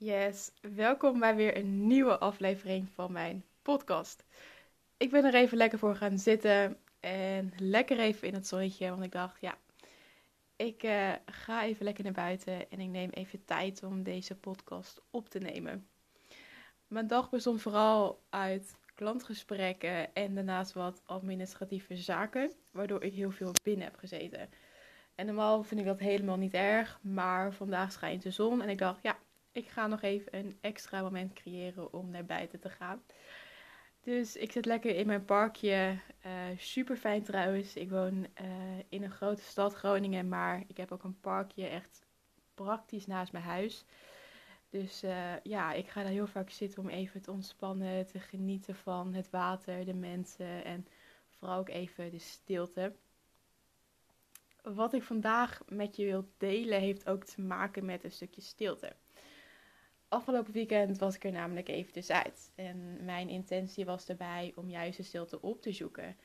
Yes, welkom bij weer een nieuwe aflevering van mijn podcast. Ik ben er even lekker voor gaan zitten en lekker even in het zonnetje, want ik dacht, ja, ik uh, ga even lekker naar buiten en ik neem even tijd om deze podcast op te nemen. Mijn dag bestond vooral uit klantgesprekken en daarnaast wat administratieve zaken, waardoor ik heel veel binnen heb gezeten. En normaal vind ik dat helemaal niet erg, maar vandaag schijnt de zon en ik dacht, ja, ik ga nog even een extra moment creëren om naar buiten te gaan. Dus ik zit lekker in mijn parkje. Uh, super fijn trouwens. Ik woon uh, in een grote stad, Groningen, maar ik heb ook een parkje echt praktisch naast mijn huis. Dus uh, ja, ik ga daar heel vaak zitten om even te ontspannen, te genieten van het water, de mensen en vooral ook even de stilte. Wat ik vandaag met je wil delen heeft ook te maken met een stukje stilte afgelopen weekend was ik er namelijk eventjes uit. En mijn intentie was daarbij om juist de stilte op te zoeken.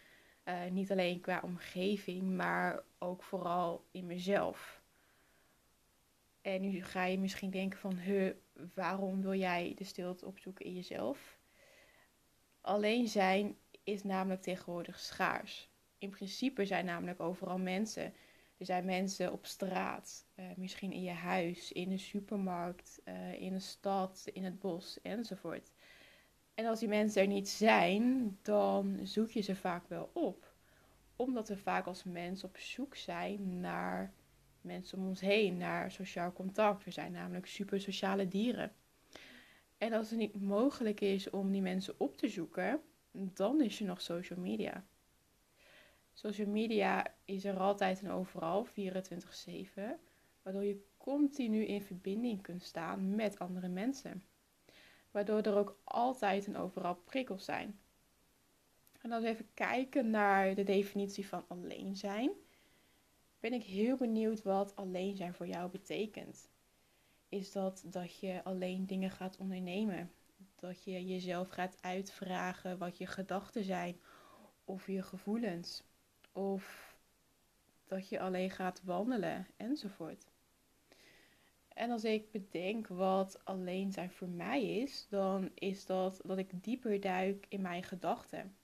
Uh, niet alleen qua omgeving, maar ook vooral in mezelf. En nu ga je misschien denken van, he, waarom wil jij de stilte opzoeken in jezelf? Alleen zijn is namelijk tegenwoordig schaars. In principe zijn namelijk overal mensen er zijn mensen op straat, uh, misschien in je huis, in een supermarkt, uh, in een stad, in het bos enzovoort. En als die mensen er niet zijn, dan zoek je ze vaak wel op. Omdat we vaak als mens op zoek zijn naar mensen om ons heen, naar sociaal contact. We zijn namelijk super sociale dieren. En als het niet mogelijk is om die mensen op te zoeken, dan is er nog social media. Social media is er altijd en overal, 24-7, waardoor je continu in verbinding kunt staan met andere mensen. Waardoor er ook altijd en overal prikkels zijn. En als we even kijken naar de definitie van alleen zijn, ben ik heel benieuwd wat alleen zijn voor jou betekent. Is dat dat je alleen dingen gaat ondernemen? Dat je jezelf gaat uitvragen wat je gedachten zijn of je gevoelens? Of dat je alleen gaat wandelen enzovoort. En als ik bedenk wat alleen zijn voor mij is, dan is dat dat ik dieper duik in mijn gedachten.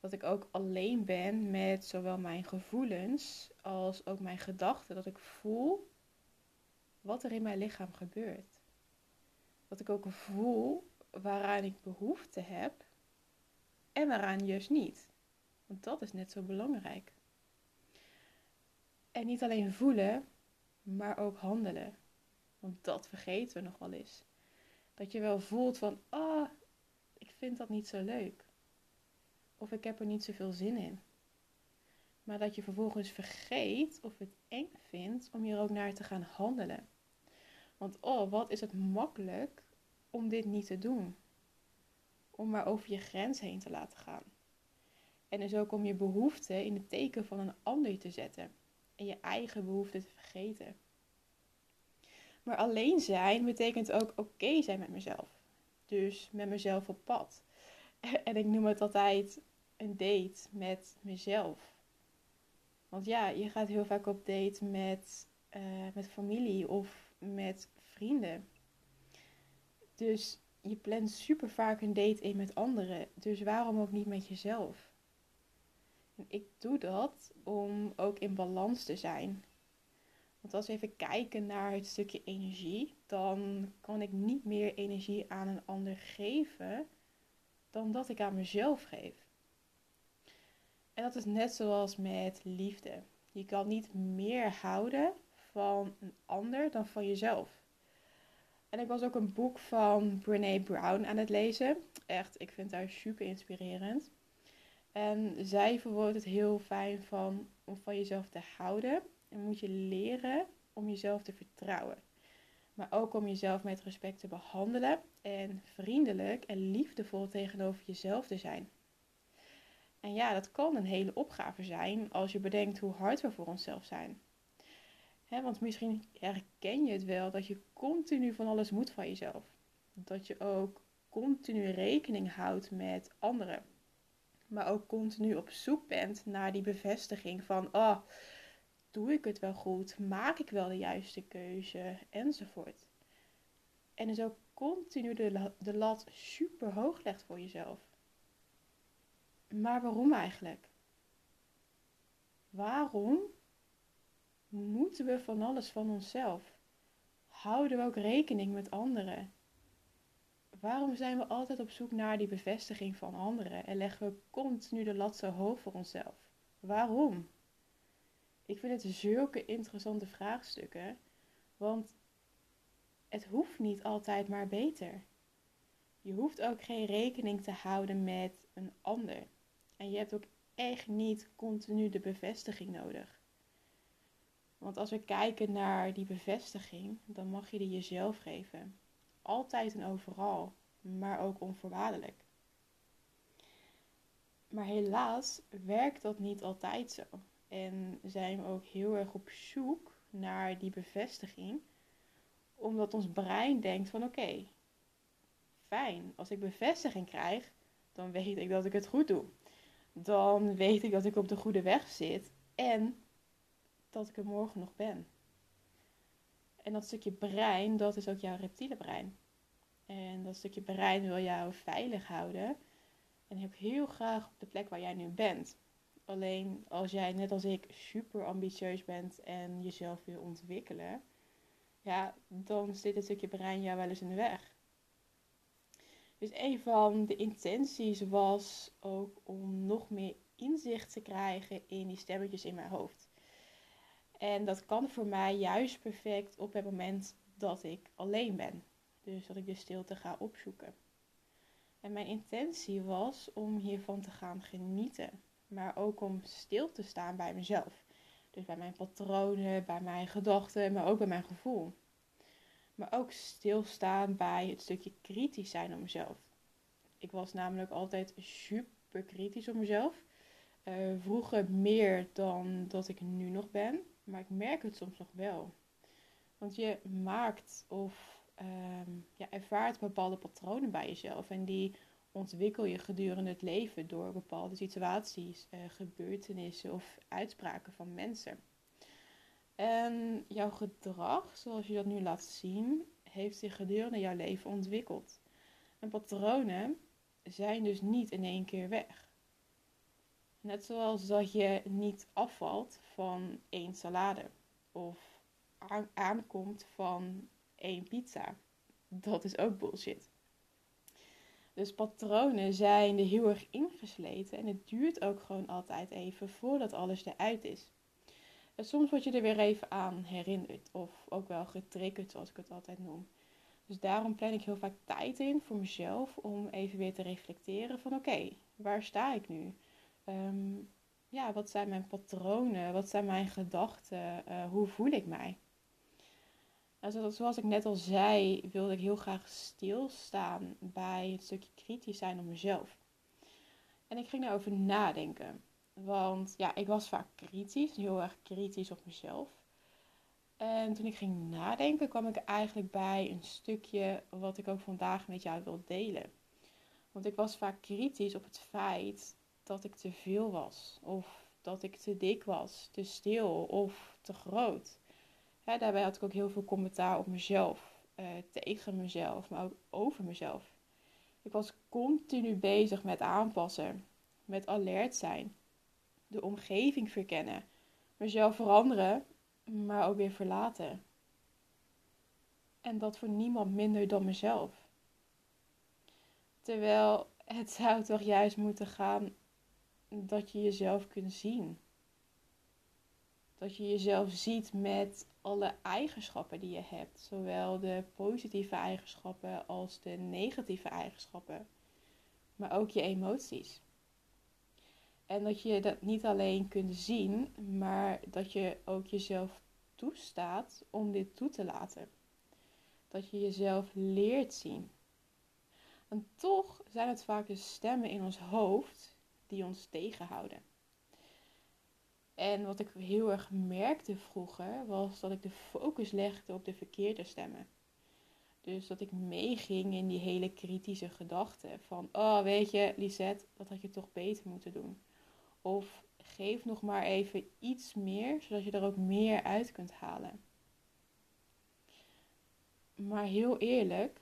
Dat ik ook alleen ben met zowel mijn gevoelens als ook mijn gedachten. Dat ik voel wat er in mijn lichaam gebeurt. Dat ik ook voel waaraan ik behoefte heb en waaraan juist niet. Want dat is net zo belangrijk. En niet alleen voelen, maar ook handelen. Want dat vergeten we nog wel eens. Dat je wel voelt van, ah, oh, ik vind dat niet zo leuk. Of ik heb er niet zoveel zin in. Maar dat je vervolgens vergeet of het eng vindt om hier ook naar te gaan handelen. Want oh, wat is het makkelijk om dit niet te doen. Om maar over je grens heen te laten gaan. En dus ook om je behoeften in het teken van een ander te zetten. En je eigen behoeften te vergeten. Maar alleen zijn betekent ook oké zijn met mezelf. Dus met mezelf op pad. En ik noem het altijd een date met mezelf. Want ja, je gaat heel vaak op date met, uh, met familie of met vrienden. Dus je plant super vaak een date in met anderen. Dus waarom ook niet met jezelf? Ik doe dat om ook in balans te zijn. Want als we even kijken naar het stukje energie, dan kan ik niet meer energie aan een ander geven dan dat ik aan mezelf geef. En dat is net zoals met liefde. Je kan niet meer houden van een ander dan van jezelf. En ik was ook een boek van Brene Brown aan het lezen. Echt, ik vind haar super inspirerend. En zij verwoordt het heel fijn van om van jezelf te houden. En moet je leren om jezelf te vertrouwen. Maar ook om jezelf met respect te behandelen en vriendelijk en liefdevol tegenover jezelf te zijn. En ja, dat kan een hele opgave zijn als je bedenkt hoe hard we voor onszelf zijn. want misschien herken je het wel dat je continu van alles moet van jezelf. Dat je ook continu rekening houdt met anderen maar ook continu op zoek bent naar die bevestiging van, oh, doe ik het wel goed? Maak ik wel de juiste keuze? Enzovoort. En dus ook continu de, de lat super hoog legt voor jezelf. Maar waarom eigenlijk? Waarom moeten we van alles van onszelf? Houden we ook rekening met anderen? Waarom zijn we altijd op zoek naar die bevestiging van anderen en leggen we continu de lat zo hoog voor onszelf? Waarom? Ik vind het zulke interessante vraagstukken, want het hoeft niet altijd maar beter. Je hoeft ook geen rekening te houden met een ander. En je hebt ook echt niet continu de bevestiging nodig. Want als we kijken naar die bevestiging, dan mag je die jezelf geven. Altijd en overal, maar ook onvoorwaardelijk. Maar helaas werkt dat niet altijd zo. En zijn we ook heel erg op zoek naar die bevestiging, omdat ons brein denkt van oké, fijn, als ik bevestiging krijg, dan weet ik dat ik het goed doe. Dan weet ik dat ik op de goede weg zit en dat ik er morgen nog ben. En dat stukje brein, dat is ook jouw reptiele brein. En dat stukje brein wil jou veilig houden. En heb heel graag op de plek waar jij nu bent. Alleen als jij, net als ik, super ambitieus bent en jezelf wil ontwikkelen, ja, dan zit het stukje brein jou wel eens in de weg. Dus een van de intenties was ook om nog meer inzicht te krijgen in die stemmetjes in mijn hoofd. En dat kan voor mij juist perfect op het moment dat ik alleen ben. Dus dat ik de stilte ga opzoeken. En mijn intentie was om hiervan te gaan genieten. Maar ook om stil te staan bij mezelf. Dus bij mijn patronen, bij mijn gedachten, maar ook bij mijn gevoel. Maar ook stilstaan bij het stukje kritisch zijn op mezelf. Ik was namelijk altijd super kritisch op mezelf. Uh, vroeger meer dan dat ik nu nog ben. Maar ik merk het soms nog wel. Want je maakt of ehm, ja, ervaart bepaalde patronen bij jezelf. En die ontwikkel je gedurende het leven door bepaalde situaties, uh, gebeurtenissen of uitspraken van mensen. En jouw gedrag, zoals je dat nu laat zien, heeft zich gedurende jouw leven ontwikkeld. En patronen zijn dus niet in één keer weg. Net zoals dat je niet afvalt van één salade of aankomt van één pizza. Dat is ook bullshit. Dus patronen zijn er heel erg ingesleten en het duurt ook gewoon altijd even voordat alles eruit is. En soms word je er weer even aan herinnerd of ook wel getriggerd zoals ik het altijd noem. Dus daarom plan ik heel vaak tijd in voor mezelf om even weer te reflecteren van oké, waar sta ik nu? Ehm, ja, wat zijn mijn patronen? Wat zijn mijn gedachten? Uh, hoe voel ik mij? Nou, zoals ik net al zei, wilde ik heel graag stilstaan bij het stukje kritisch zijn op mezelf. En ik ging daarover nadenken. Want ja, ik was vaak kritisch, heel erg kritisch op mezelf. En toen ik ging nadenken, kwam ik eigenlijk bij een stukje wat ik ook vandaag met jou wil delen. Want ik was vaak kritisch op het feit dat ik te veel was. Of dat ik te dik was, te stil of te groot. daarbij had ik ook heel veel commentaar op mezelf, eh, tegen mezelf, maar ook over mezelf. Ik was continu bezig met aanpassen, met alert zijn, de omgeving verkennen, mezelf veranderen, maar ook weer verlaten. En dat voor niemand minder dan mezelf. Terwijl het zou toch juist moeten gaan dat je jezelf kunt zien. Dat je jezelf ziet met alle eigenschappen die je hebt. Zowel de positieve eigenschappen als de negatieve eigenschappen. Maar ook je emoties. En dat je dat niet alleen kunt zien, maar dat je ook jezelf toestaat om dit toe te laten. Dat je jezelf leert zien. En toch zijn het vaak de stemmen in ons hoofd die ons tegenhouden. En wat ik heel erg merkte vroeger, was dat ik de focus legde op de verkeerde stemmen. Dus dat ik meeging in die hele kritische gedachten van, oh weet je, Lisette, dat had je toch beter moeten doen. Of geef nog maar even iets meer, zodat je er ook meer uit kunt halen. Maar heel eerlijk,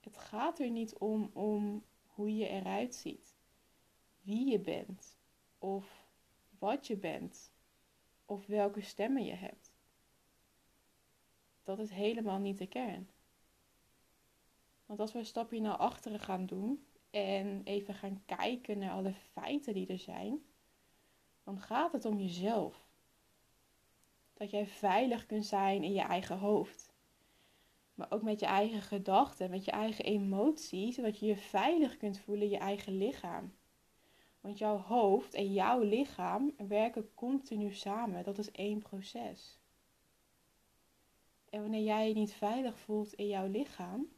het gaat er niet om, om hoe je eruit ziet, wie je bent, of wat je bent, of welke stemmen je hebt. Dat is helemaal niet de kern. Want als we een stapje naar achteren gaan doen en even gaan kijken naar alle feiten die er zijn, dan gaat het om jezelf. Dat jij veilig kunt zijn in je eigen hoofd. Maar ook met je eigen gedachten, met je eigen emoties, zodat je je veilig kunt voelen in je eigen lichaam. Want jouw hoofd en jouw lichaam werken continu samen. Dat is één proces. En wanneer jij je niet veilig voelt in jouw lichaam,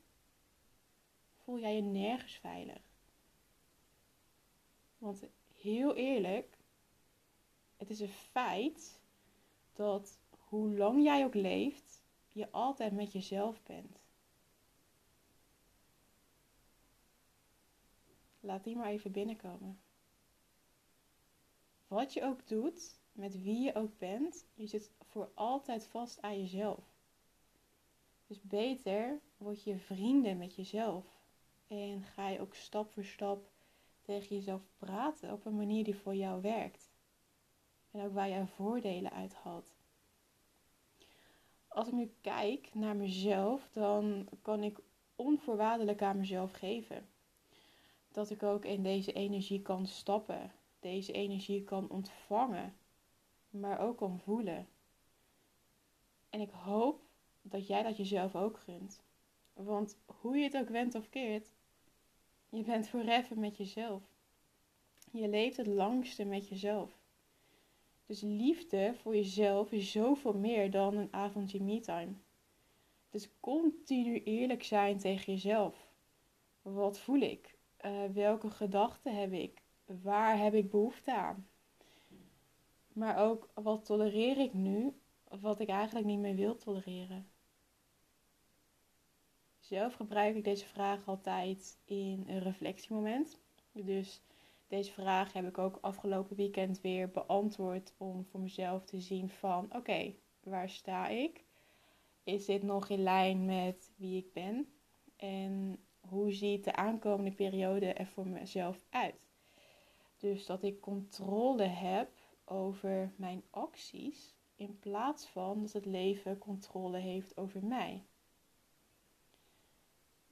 voel jij je nergens veilig. Want heel eerlijk, het is een feit dat hoe lang jij ook leeft, je altijd met jezelf bent. Laat die maar even binnenkomen. Wat je ook doet, met wie je ook bent, je zit voor altijd vast aan jezelf. Dus beter word je vrienden met jezelf. En ga je ook stap voor stap tegen jezelf praten op een manier die voor jou werkt. En ook waar je voordelen uit haalt. Als ik nu kijk naar mezelf, dan kan ik onvoorwaardelijk aan mezelf geven. Dat ik ook in deze energie kan stappen. Deze energie kan ontvangen. Maar ook kan voelen. En ik hoop dat jij dat jezelf ook gunt. Want hoe je het ook went of keert, je bent forever met jezelf. Je leeft het langste met jezelf. Dus liefde voor jezelf is zoveel meer dan een avondje me-time. Dus continu eerlijk zijn tegen jezelf. Wat voel ik? Uh, welke gedachten heb ik? Waar heb ik behoefte aan? Maar ook wat tolereer ik nu, wat ik eigenlijk niet meer wil tolereren? Zelf gebruik ik deze vraag altijd in een reflectiemoment. Dus deze vraag heb ik ook afgelopen weekend weer beantwoord om voor mezelf te zien van oké, waar sta ik? Is dit nog in lijn met wie ik ben? En hoe ziet de aankomende periode er voor mezelf uit? Dus dat ik controle heb over mijn acties in plaats van dat het leven controle heeft over mij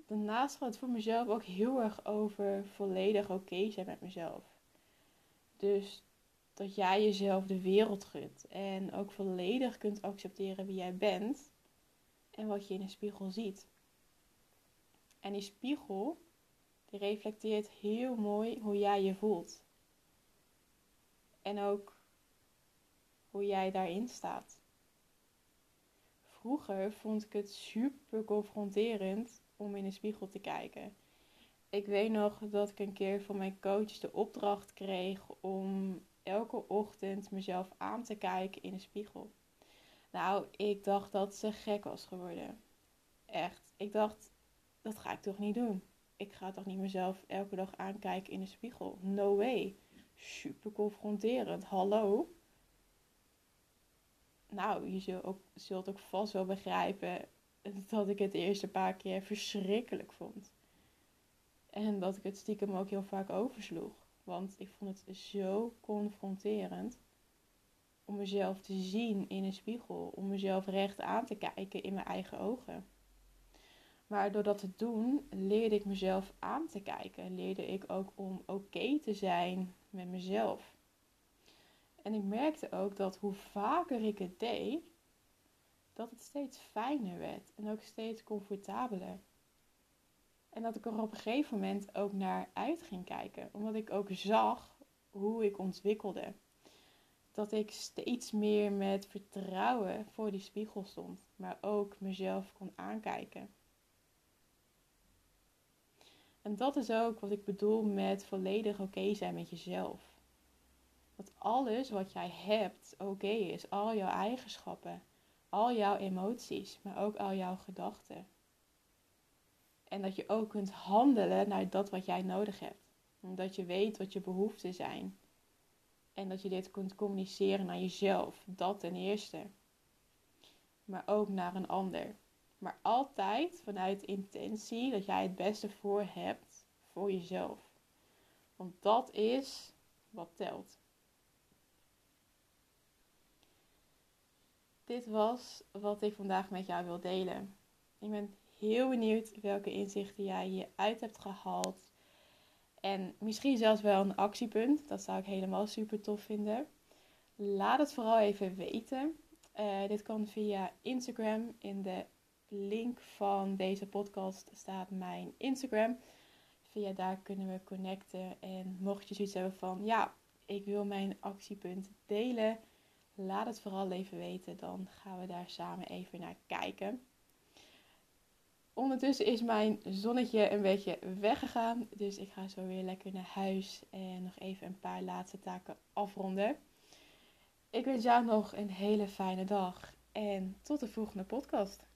daarnaast gaat het voor mezelf ook heel erg over volledig oké zijn met mezelf. Dus dat jij jezelf de wereld gunt en ook volledig kunt accepteren wie jij bent en wat je in de spiegel ziet. En die spiegel, die reflecteert heel mooi hoe jij je voelt. En ook hoe jij daarin staat. Vroeger vond ik het super confronterend om in de spiegel te kijken. Ik weet nog dat ik een keer van mijn coach de opdracht kreeg om elke ochtend mezelf aan te kijken in de spiegel. Nou, ik dacht dat ze gek was geworden. Echt. Ik dacht, dat ga ik toch niet doen. Ik ga toch niet mezelf elke dag aankijken in de spiegel. No way. Super confronterend. Hallo. Nou, je zult ook, zult ook vast wel begrijpen dat ik het de eerste paar keer verschrikkelijk vond. En dat ik het stiekem ook heel vaak oversloeg. Want ik vond het zo confronterend om mezelf te zien in een spiegel. Om mezelf recht aan te kijken in mijn eigen ogen. Maar door dat te doen, leerde ik mezelf aan te kijken. Leerde ik ook om oké te zijn met mezelf. En ik merkte ook dat hoe vaker ik het deed, dat het steeds fijner werd en ook steeds comfortabeler. En dat ik er op een gegeven moment ook naar uit ging kijken, omdat ik ook zag hoe ik ontwikkelde. Dat ik steeds meer met vertrouwen voor die spiegel stond, maar ook mezelf kon aankijken. En dat is ook wat ik bedoel met volledig oké zijn met jezelf. Dat alles wat jij hebt oké is, al jouw eigenschappen, al jouw emoties, maar ook al jouw gedachten. En dat je ook kunt handelen naar dat wat jij nodig hebt. Omdat je weet wat je behoeften zijn. En dat je dit kunt communiceren naar jezelf. Dat ten eerste. Maar ook naar een ander. Maar altijd vanuit intentie dat jij het beste voor hebt voor jezelf. Want dat is wat telt. Dit was wat ik vandaag met jou wil delen. Ik ben heel benieuwd welke inzichten jij hieruit hebt gehaald. En misschien zelfs wel een actiepunt. Dat zou ik helemaal super tof vinden. Laat het vooral even weten. Uh, dit kan via Instagram. In de link van deze podcast staat mijn Instagram. Via daar kunnen we connecten. En mocht je zoiets hebben van ja, ik wil mijn actiepunt delen. Laat het vooral even weten. Dan gaan we daar samen even naar kijken. Ondertussen is mijn zonnetje een beetje weggegaan. Dus ik ga zo weer lekker naar huis en nog even een paar laatste taken afronden. Ik wens jou nog een hele fijne dag en tot de volgende podcast.